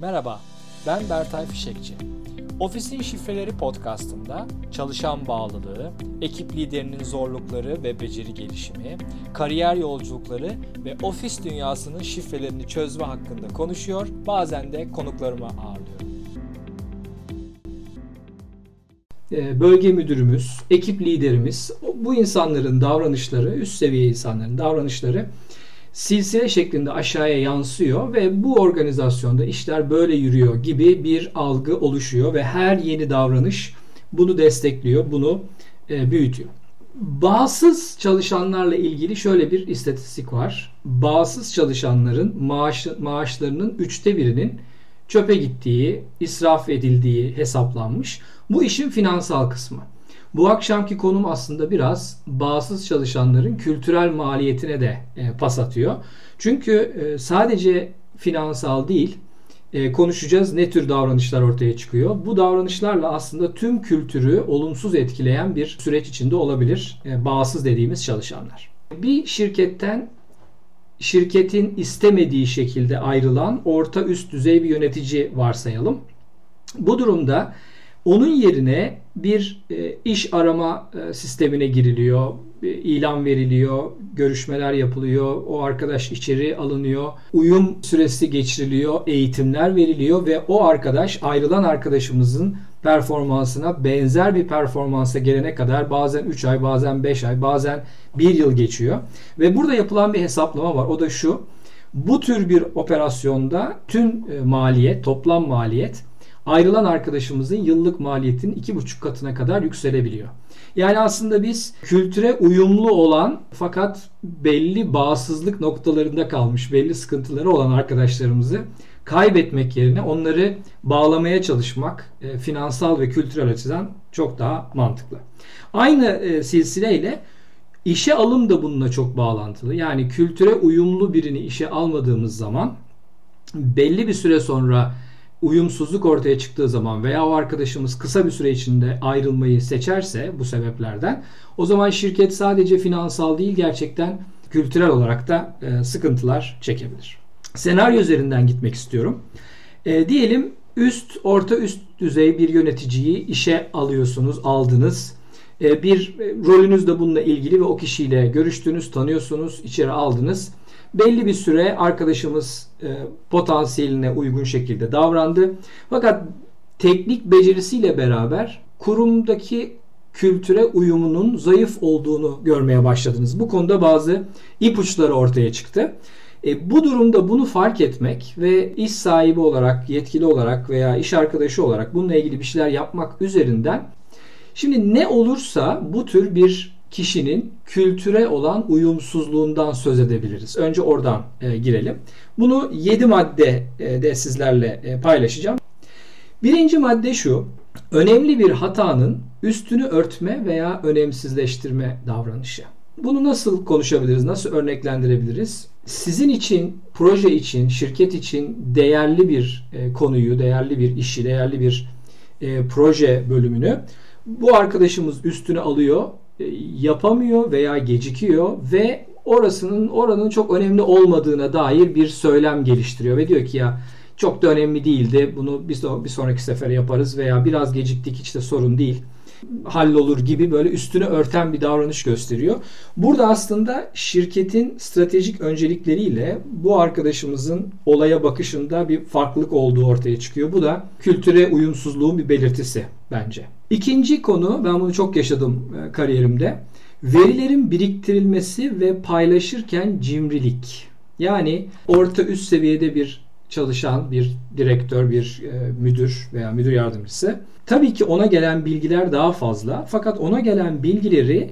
Merhaba, ben Bertay Fişekçi. Ofisin Şifreleri podcastında çalışan bağlılığı, ekip liderinin zorlukları ve beceri gelişimi, kariyer yolculukları ve ofis dünyasının şifrelerini çözme hakkında konuşuyor, bazen de konuklarımı ağırlıyorum. Ee, bölge müdürümüz, ekip liderimiz, bu insanların davranışları, üst seviye insanların davranışları silsile şeklinde aşağıya yansıyor ve bu organizasyonda işler böyle yürüyor gibi bir algı oluşuyor ve her yeni davranış bunu destekliyor, bunu e, büyütüyor. Bağımsız çalışanlarla ilgili şöyle bir istatistik var. Bağımsız çalışanların maaş, maaşlarının üçte birinin çöpe gittiği, israf edildiği hesaplanmış. Bu işin finansal kısmı. Bu akşamki konum aslında biraz bağımsız çalışanların kültürel maliyetine de e, pas atıyor. Çünkü e, sadece finansal değil e, konuşacağız ne tür davranışlar ortaya çıkıyor. Bu davranışlarla aslında tüm kültürü olumsuz etkileyen bir süreç içinde olabilir bağımsız dediğimiz çalışanlar. Bir şirketten şirketin istemediği şekilde ayrılan orta üst düzey bir yönetici varsayalım. Bu durumda onun yerine bir e, iş arama e, sistemine giriliyor, e, ilan veriliyor, görüşmeler yapılıyor, o arkadaş içeri alınıyor, uyum süresi geçiriliyor, eğitimler veriliyor ve o arkadaş ayrılan arkadaşımızın performansına benzer bir performansa gelene kadar bazen 3 ay, bazen 5 ay, bazen 1 yıl geçiyor. Ve burada yapılan bir hesaplama var. O da şu. Bu tür bir operasyonda tüm e, maliyet, toplam maliyet ayrılan arkadaşımızın yıllık maliyetinin iki buçuk katına kadar yükselebiliyor. Yani aslında biz kültüre uyumlu olan fakat belli bağımsızlık noktalarında kalmış, belli sıkıntıları olan arkadaşlarımızı kaybetmek yerine onları bağlamaya çalışmak e, finansal ve kültürel açıdan çok daha mantıklı. Aynı e, silsileyle işe alım da bununla çok bağlantılı. Yani kültüre uyumlu birini işe almadığımız zaman belli bir süre sonra uyumsuzluk ortaya çıktığı zaman veya o arkadaşımız kısa bir süre içinde ayrılmayı seçerse bu sebeplerden o zaman şirket sadece finansal değil gerçekten kültürel olarak da e, sıkıntılar çekebilir. Senaryo üzerinden gitmek istiyorum. E, diyelim üst orta üst düzey bir yöneticiyi işe alıyorsunuz, aldınız. E, bir e, rolünüz de bununla ilgili ve o kişiyle görüştünüz, tanıyorsunuz, içeri aldınız belli bir süre arkadaşımız e, potansiyeline uygun şekilde davrandı. Fakat teknik becerisiyle beraber kurumdaki kültüre uyumunun zayıf olduğunu görmeye başladınız. Bu konuda bazı ipuçları ortaya çıktı. E, bu durumda bunu fark etmek ve iş sahibi olarak, yetkili olarak veya iş arkadaşı olarak bununla ilgili bir şeyler yapmak üzerinden şimdi ne olursa bu tür bir kişinin kültüre olan uyumsuzluğundan söz edebiliriz. Önce oradan e, girelim. Bunu 7 madde e, de sizlerle e, paylaşacağım. Birinci madde şu. Önemli bir hatanın üstünü örtme veya önemsizleştirme davranışı. Bunu nasıl konuşabiliriz? Nasıl örneklendirebiliriz? Sizin için, proje için, şirket için değerli bir e, konuyu, değerli bir işi, değerli bir e, proje bölümünü bu arkadaşımız üstüne alıyor e, yapamıyor veya gecikiyor ve orasının oranın çok önemli olmadığına dair bir söylem geliştiriyor ve diyor ki ya çok da önemli değildi. Bunu biz bir sonraki sefer yaparız veya biraz geciktik hiç de sorun değil hallolur gibi böyle üstünü örten bir davranış gösteriyor. Burada aslında şirketin stratejik öncelikleriyle bu arkadaşımızın olaya bakışında bir farklılık olduğu ortaya çıkıyor. Bu da kültüre uyumsuzluğun bir belirtisi bence. İkinci konu ben bunu çok yaşadım e, kariyerimde. Verilerin biriktirilmesi ve paylaşırken cimrilik. Yani orta üst seviyede bir çalışan bir direktör, bir e, müdür veya müdür yardımcısı. Tabii ki ona gelen bilgiler daha fazla. Fakat ona gelen bilgileri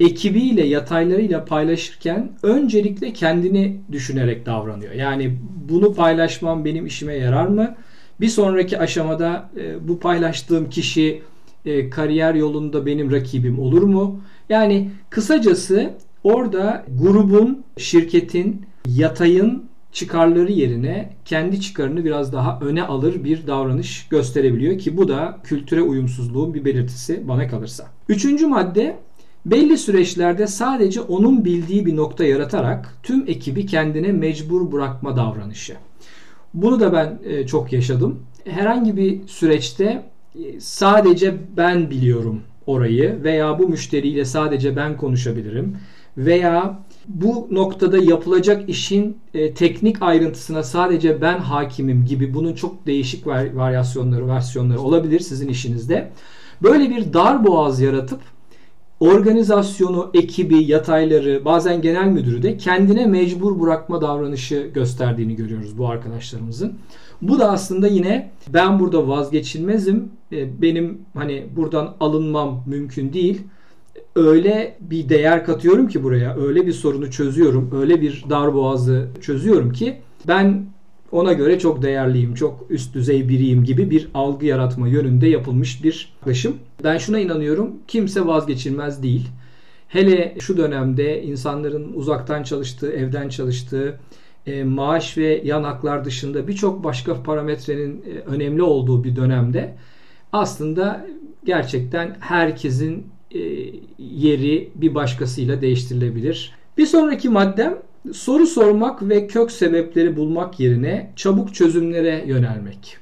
ekibiyle, yataylarıyla paylaşırken öncelikle kendini düşünerek davranıyor. Yani bunu paylaşmam benim işime yarar mı? Bir sonraki aşamada e, bu paylaştığım kişi e, kariyer yolunda benim rakibim olur mu? Yani kısacası orada grubun, şirketin, yatayın çıkarları yerine kendi çıkarını biraz daha öne alır bir davranış gösterebiliyor ki bu da kültüre uyumsuzluğun bir belirtisi bana kalırsa. Üçüncü madde belli süreçlerde sadece onun bildiği bir nokta yaratarak tüm ekibi kendine mecbur bırakma davranışı. Bunu da ben e, çok yaşadım. Herhangi bir süreçte e, sadece ben biliyorum orayı veya bu müşteriyle sadece ben konuşabilirim veya bu noktada yapılacak işin e, teknik ayrıntısına sadece ben hakimim gibi bunun çok değişik var, varyasyonları, versiyonları olabilir sizin işinizde. Böyle bir dar boğaz yaratıp organizasyonu, ekibi, yatayları, bazen genel müdürü de kendine mecbur bırakma davranışı gösterdiğini görüyoruz bu arkadaşlarımızın. Bu da aslında yine ben burada vazgeçilmezim. E, benim hani buradan alınmam mümkün değil. Öyle bir değer katıyorum ki buraya, öyle bir sorunu çözüyorum, öyle bir darboğazı çözüyorum ki ben ona göre çok değerliyim, çok üst düzey biriyim gibi bir algı yaratma yönünde yapılmış bir yaklaşım. Ben şuna inanıyorum, kimse vazgeçilmez değil. Hele şu dönemde insanların uzaktan çalıştığı, evden çalıştığı, e, maaş ve yan haklar dışında birçok başka parametrenin e, önemli olduğu bir dönemde aslında gerçekten herkesin yeri bir başkasıyla değiştirilebilir. Bir sonraki maddem soru sormak ve kök sebepleri bulmak yerine çabuk çözümlere yönelmek.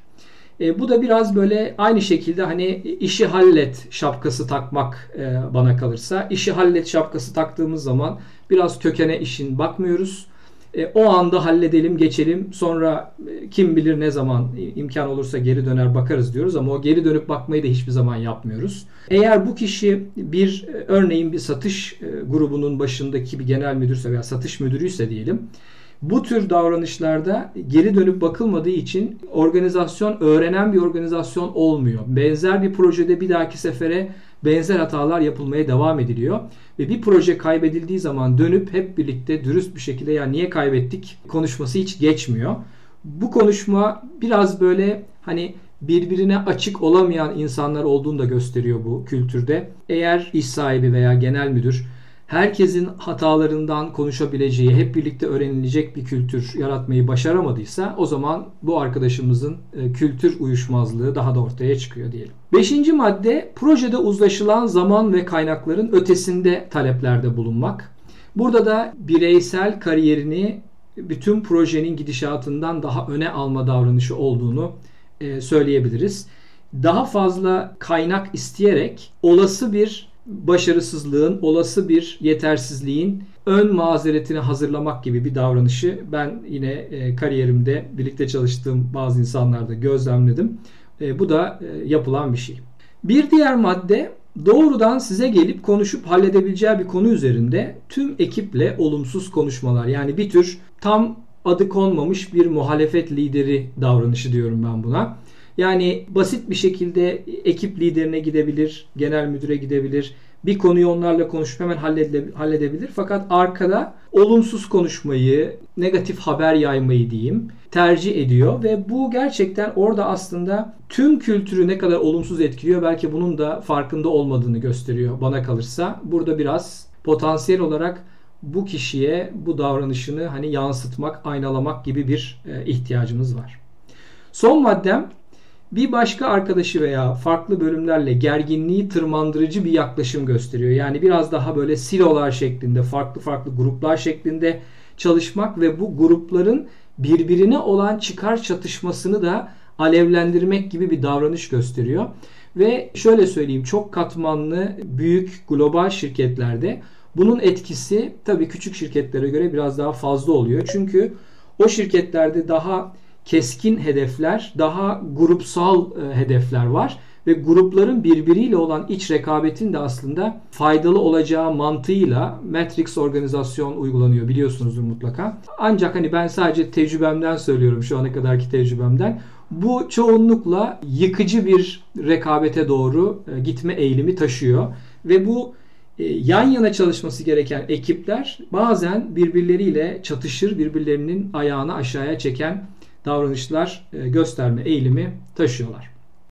E, bu da biraz böyle aynı şekilde hani işi hallet şapkası takmak e, bana kalırsa. işi hallet şapkası taktığımız zaman biraz kökene işin bakmıyoruz. E, o anda halledelim, geçelim. Sonra e, kim bilir ne zaman imkan olursa geri döner bakarız diyoruz ama o geri dönüp bakmayı da hiçbir zaman yapmıyoruz. Eğer bu kişi bir e, örneğin bir satış grubunun başındaki bir genel müdürse veya satış müdürüyse diyelim bu tür davranışlarda geri dönüp bakılmadığı için organizasyon öğrenen bir organizasyon olmuyor. Benzer bir projede bir dahaki sefere benzer hatalar yapılmaya devam ediliyor. Ve bir proje kaybedildiği zaman dönüp hep birlikte dürüst bir şekilde ya niye kaybettik konuşması hiç geçmiyor. Bu konuşma biraz böyle hani birbirine açık olamayan insanlar olduğunu da gösteriyor bu kültürde. Eğer iş sahibi veya genel müdür herkesin hatalarından konuşabileceği, hep birlikte öğrenilecek bir kültür yaratmayı başaramadıysa o zaman bu arkadaşımızın e, kültür uyuşmazlığı daha da ortaya çıkıyor diyelim. Beşinci madde projede uzlaşılan zaman ve kaynakların ötesinde taleplerde bulunmak. Burada da bireysel kariyerini bütün projenin gidişatından daha öne alma davranışı olduğunu e, söyleyebiliriz. Daha fazla kaynak isteyerek olası bir başarısızlığın, olası bir yetersizliğin ön mazeretini hazırlamak gibi bir davranışı ben yine e, kariyerimde birlikte çalıştığım bazı insanlarda gözlemledim. E, bu da e, yapılan bir şey. Bir diğer madde doğrudan size gelip konuşup halledebileceği bir konu üzerinde tüm ekiple olumsuz konuşmalar. Yani bir tür tam adı konmamış bir muhalefet lideri davranışı diyorum ben buna. Yani basit bir şekilde ekip liderine gidebilir, genel müdüre gidebilir. Bir konuyu onlarla konuşup hemen halledebilir. Fakat arkada olumsuz konuşmayı, negatif haber yaymayı diyeyim tercih ediyor ve bu gerçekten orada aslında tüm kültürü ne kadar olumsuz etkiliyor belki bunun da farkında olmadığını gösteriyor bana kalırsa. Burada biraz potansiyel olarak bu kişiye bu davranışını hani yansıtmak, aynalamak gibi bir e, ihtiyacımız var. Son maddem bir başka arkadaşı veya farklı bölümlerle gerginliği tırmandırıcı bir yaklaşım gösteriyor. Yani biraz daha böyle silolar şeklinde, farklı farklı gruplar şeklinde çalışmak ve bu grupların birbirine olan çıkar çatışmasını da alevlendirmek gibi bir davranış gösteriyor. Ve şöyle söyleyeyim çok katmanlı büyük global şirketlerde bunun etkisi tabii küçük şirketlere göre biraz daha fazla oluyor. Çünkü o şirketlerde daha keskin hedefler, daha grupsal e, hedefler var ve grupların birbiriyle olan iç rekabetin de aslında faydalı olacağı mantığıyla Matrix organizasyon uygulanıyor biliyorsunuzdur mutlaka. Ancak hani ben sadece tecrübemden söylüyorum şu ana kadarki tecrübemden. Bu çoğunlukla yıkıcı bir rekabete doğru e, gitme eğilimi taşıyor ve bu e, yan yana çalışması gereken ekipler bazen birbirleriyle çatışır, birbirlerinin ayağını aşağıya çeken davranışlar e, gösterme eğilimi taşıyorlar.